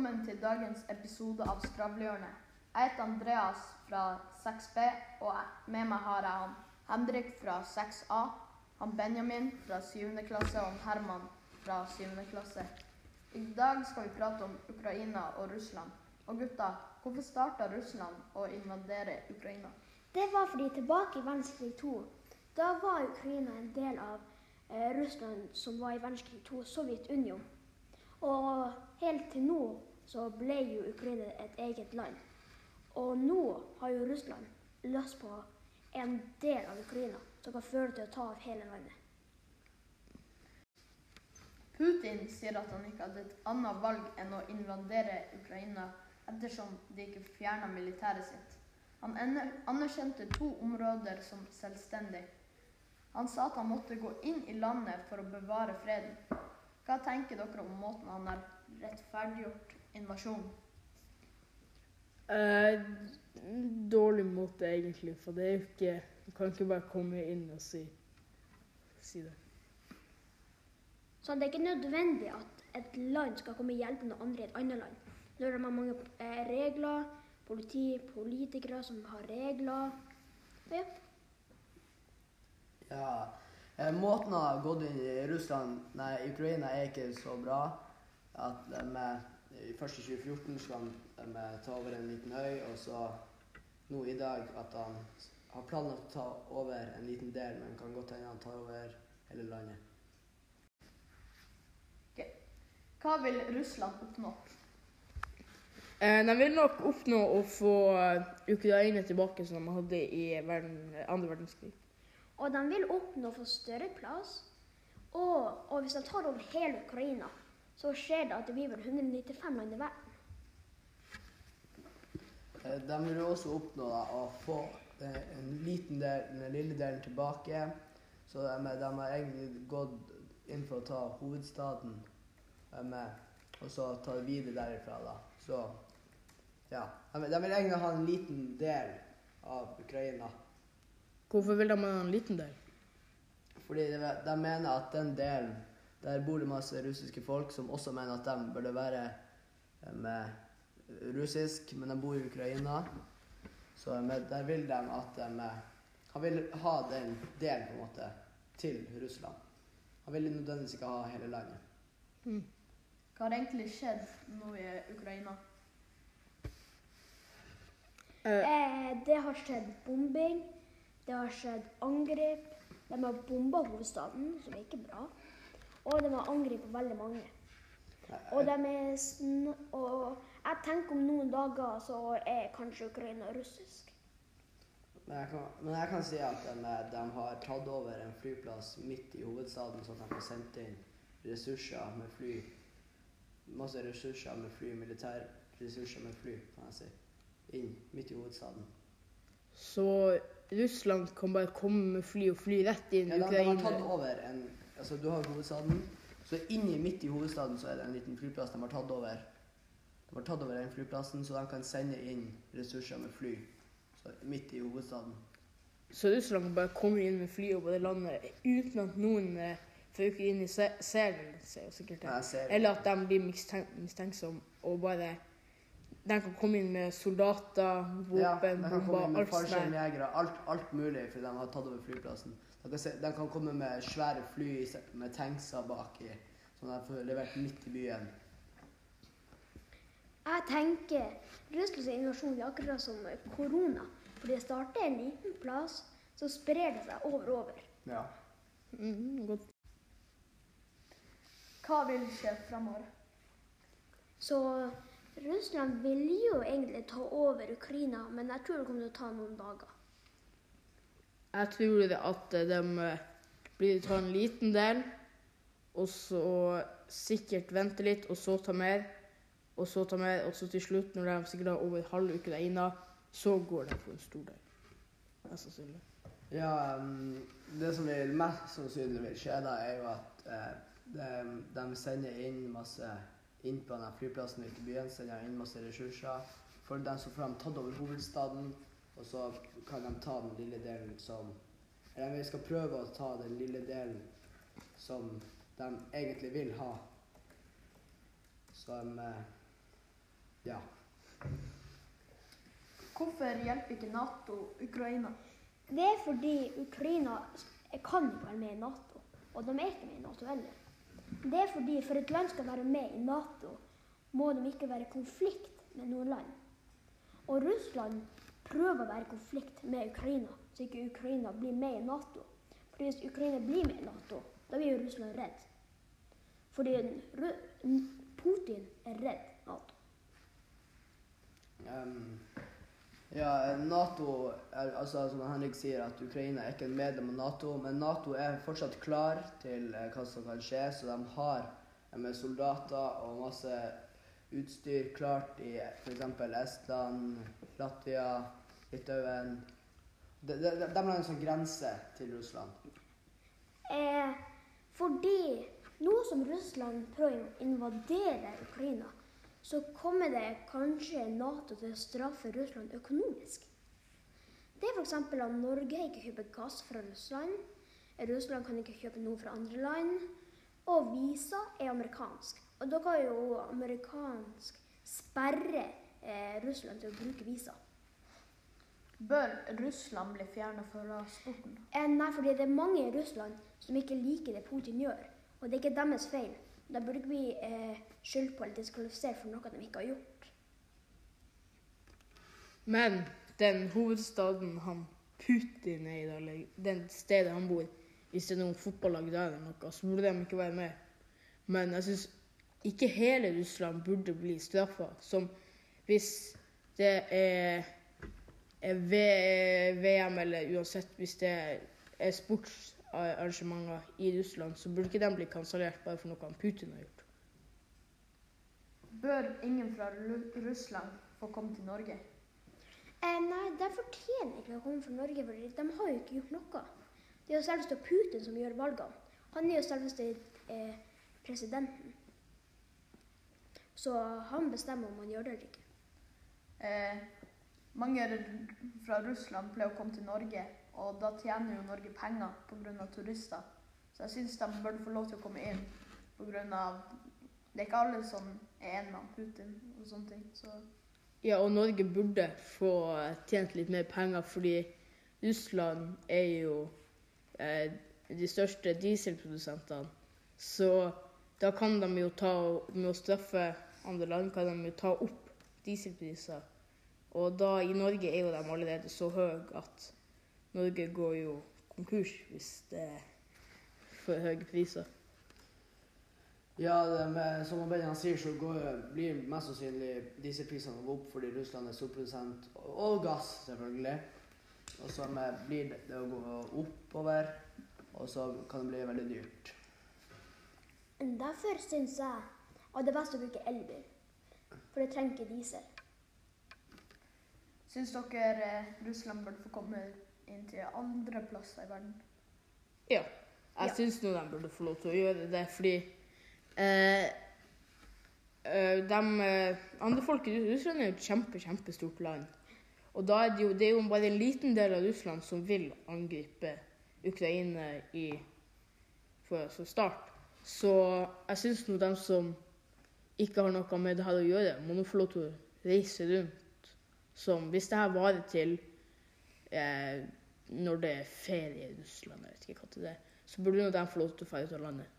velkommen til dagens episode av Skravlehjørnet. Jeg heter Andreas fra 6B, og med meg har jeg han Henrik fra 6A, han Benjamin fra 7. klasse og han Herman fra 7. klasse. I dag skal vi prate om Ukraina og Russland. Og gutta, hvorfor starta Russland å invadere Ukraina? Det var fordi tilbake i verdenskrig 2, da var Ukraina en del av eh, Russland som var i verdenskrig 2, Sovjetunionen. Og helt til nå så ble jo Ukraina et eget land. Og nå har jo Russland lyst på en del av Ukraina som kan føre til å ta av hele landet. Putin sier at han ikke hadde et annet valg enn å invadere Ukraina ettersom de ikke fjerna militæret sitt. Han anerkjente to områder som selvstendig. Han sa at han måtte gå inn i landet for å bevare freden. Hva tenker dere om måten han har rettferdiggjort invasjonen? Eh, dårlig måte, egentlig. For det er jo ikke Du kan ikke bare komme inn og si, si det. Så det er ikke nødvendig at et land skal komme og hjelpe noen andre i et annet land. Når de har mange eh, regler, politi, politikere som har regler. Ja. Ja, eh, Måten å har gått inn i Russland, nei, Ukraina er ikke så bra. At de er, først i 2014 skal de eh, ta over en liten øy, og så nå i dag at han har planlagt å ta over en liten del, men kan godt hende han tar over hele landet. Hva vil Russland oppnå? Eh, de vil nok oppnå å få eh, Ukraina tilbake som de hadde i verden, andre verdenskrig. Og de vil oppnå å få større plass. Og, og hvis de tar over hele Ukraina, så skjer det at det blir vel 195 land i verden. Eh, De vil også oppnå da, å få eh, en liten del, den lille delen tilbake. Så de, de har egentlig gått inn for å ta hovedstaden eh, med, og så ta det videre derifra. da. Så ja. De, de vil egentlig ha en liten del av Ukraina. Hvorfor vil de ha en liten del? Fordi de, de mener at den delen Der bor det masse russiske folk som også mener at de burde være eh, med russisk, men de bor i Ukraina. Så med, der vil de at de eh, Han vil ha den delen på en måte til Russland. Han vil nødvendigvis ikke ha hele landet. Hva har egentlig skjedd nå i Ukraina? Eh, Eh, det har skjedd bombing, det har skjedd angrep. De har bomba hovedstaden, som er ikke bra. Og de har angrepet veldig mange. Og, de er sn og jeg tenker om noen dager så er kanskje Ukraina russisk. Men jeg kan, men jeg kan si at de, de har tatt over en flyplass midt i hovedstaden, sånn at de får sendt inn ressurser med fly. Masse ressurser med fly, militærressurser med fly, kan jeg si. Inn midt i hovedstaden. så Russland kan bare komme med fly og fly rett inn Ja, Ukraina? de, de har tatt over en Altså, du har hovedstaden. Så inni midt i hovedstaden så er det en liten flyplass de har tatt over. De har tatt over den flyplassen, så de kan sende inn ressurser med fly. Så midt i hovedstaden. Så Russland kan bare komme inn med fly over det landet uten at noen føker inn i selen, sier sikkert det. det. Eller at de blir mistenk mistenksomme og bare De kan komme inn med soldater, Ja, våpen, komme bomber, alt sånt. alt, alt mulig, fordi de har tatt over flyplassen. De kan, de kan komme med svære fly med tankser baki, som de får levert midt i byen. Jeg tenker Russlands invasjon er akkurat som korona. For det starter en liten plass, så sprer det seg over og over. Ja. Mhm, godt. Hva vil skje framover? Så Russland vil jo egentlig ta over Ukraina, men jeg tror det kommer til å ta noen dager. Jeg tror det at eh, de eh, blir ta en liten del, og så sikkert vente litt, og så ta mer, og så ta mer, og så til slutt, når de sikkert har over en halv uke der inne, så går de på en stor del. Mest sannsynlig. Ja, um, det som vil mest sannsynlig vil skje da, er jo at eh, de, de sender inn masse inn på denne flyplassen ute i byen, sender inn masse ressurser. For dem som får de tatt over hovedstaden, og så kan de ta den lille delen som Eller vi skal prøve å ta den lille delen som de egentlig vil ha. Som eh, Ja. Hvorfor hjelper ikke Nato Ukraina? Det er fordi Ukraina kan ikke være med i Nato, og de er ikke med i Nato heller. Det er fordi for et land skal være med i Nato, må de ikke være i konflikt med noen land. Og Russland prøver å være i konflikt med Ukraina, så ikke Ukraina blir med i Nato. Fordi hvis Ukraina blir med i Nato, da blir Russland redd. Fordi Putin er redd Nato. Um, ja, Nato er, altså Som Henrik sier, at Ukraina er ikke en medlem av Nato, men Nato er fortsatt klar til eh, hva som kan skje, så de har med soldater og masse utstyr klart i f.eks. Estland, Latvia, Litauen De, de, de, har en sånn grense til Russland. Eh, fordi nå som Russland prøver å invadere Ukraina, så kommer det kanskje Nato til å straffe Russland økonomisk. Det er f.eks. at Norge ikke kjøper gass fra Russland. Russland kan ikke kjøpe noe fra andre land. Og visa er amerikansk. Og da kan jo amerikansk sperre eh, Russland til å bruke visa. Bør Russland bli fjernet fra sporten? Eh, nei, fordi det er mange i Russland som ikke liker det Putin gjør. Og det er ikke deres feil. Da burde vi eh, skylde på eller diskvalifisere for noe de ikke har gjort. Men den hovedstaden han Putin er i, da, eller den stedet han bor, hvis det er noen fotballag der eller noe, så burde de ikke være med. Men jeg syns ikke hele Russland burde bli straffa. Som hvis det er, VM eller uansett hvis det er sportsarrangementer i Russland, så burde ikke de bli kansellert bare for noe Putin har gjort. Bør ingen fra Russland få komme til Norge? Eh, nei, de fortjener ikke å komme fra Norge, for de har jo ikke gjort noe. Det er jo selveste Putin som gjør valgene. Han er jo selveste eh, presidenten. Så han bestemmer om han gjør det eller ikke. Eh, mange fra Russland pleier å komme til Norge, og da tjener jo Norge penger pga. turister. Så jeg syns de burde få lov til å komme inn pga. Det er ikke alle som er enig med Putin og sånne ting. Så Ja, og Norge burde få tjent litt mer penger, fordi Russland er jo eh, de største dieselprodusentene. Så da kan de jo ta Med å straffe andre land kan de jo ta opp dieselpriser. Og da i Norge er jo de allerede så høye at Norge går jo konkurs hvis det er for høye priser. Ja, det med, som Benjamin sier, så går, blir mest sannsynlig dieselprisene å gå opp fordi Russland er storprodusent, og, gass selvfølgelig. Og så blir det, det å gå oppover, og så kan det bli veldig dyrt. Derfor syns jeg at det er best å bruke elbil. For det trenger ikke diesel. Syns dere eh, Russland burde få komme inn til andre plasser i verden? Ja. Jeg Ja. syns nå de burde få lov til å gjøre det, fordi eh, eh, de eh, andre folk i Russland er jo et kjempe, kjempestort land. Og da er det, jo, det er jo bare en liten del av Russland som vil angripe Ukraina i for altså start. Så jeg syns nå de som ikke har noe med det her å gjøre, må nå få lov til å reise rundt. Som hvis det her varer til eh, når det er ferie i Russland, jeg vet ikke hva til det er, så burde de få lov til å dra ut av landet.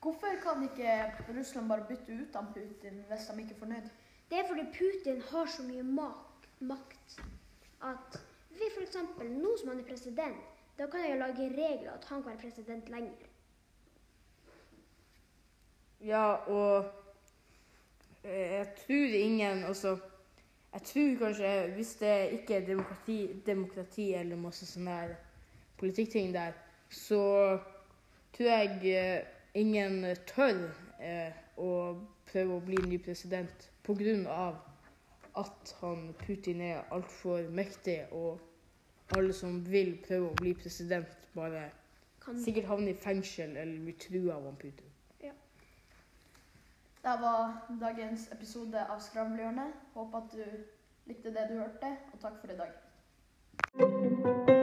Hvorfor kan ikke Russland bare bytte ut av Putin hvis de ikke er fornøyd? Det er fordi Putin har så mye mak makt at vi f.eks. nå som han er president, da kan jeg lage regler at han kan være president lenger. Ja, og jeg tror ingen Altså, jeg tror kanskje hvis det ikke er demokrati, demokrati eller masse sånne her politikkting der, så tror jeg eh, ingen tør eh, å prøve å bli ny president av at han Putin er altfor mektig, og alle som vil prøve å bli president, bare Kan sikkert havner i fengsel eller blir trua av han Putin. Det var dagens episode av Skravlehjørnet. Håper at du likte det du hørte, og takk for i dag.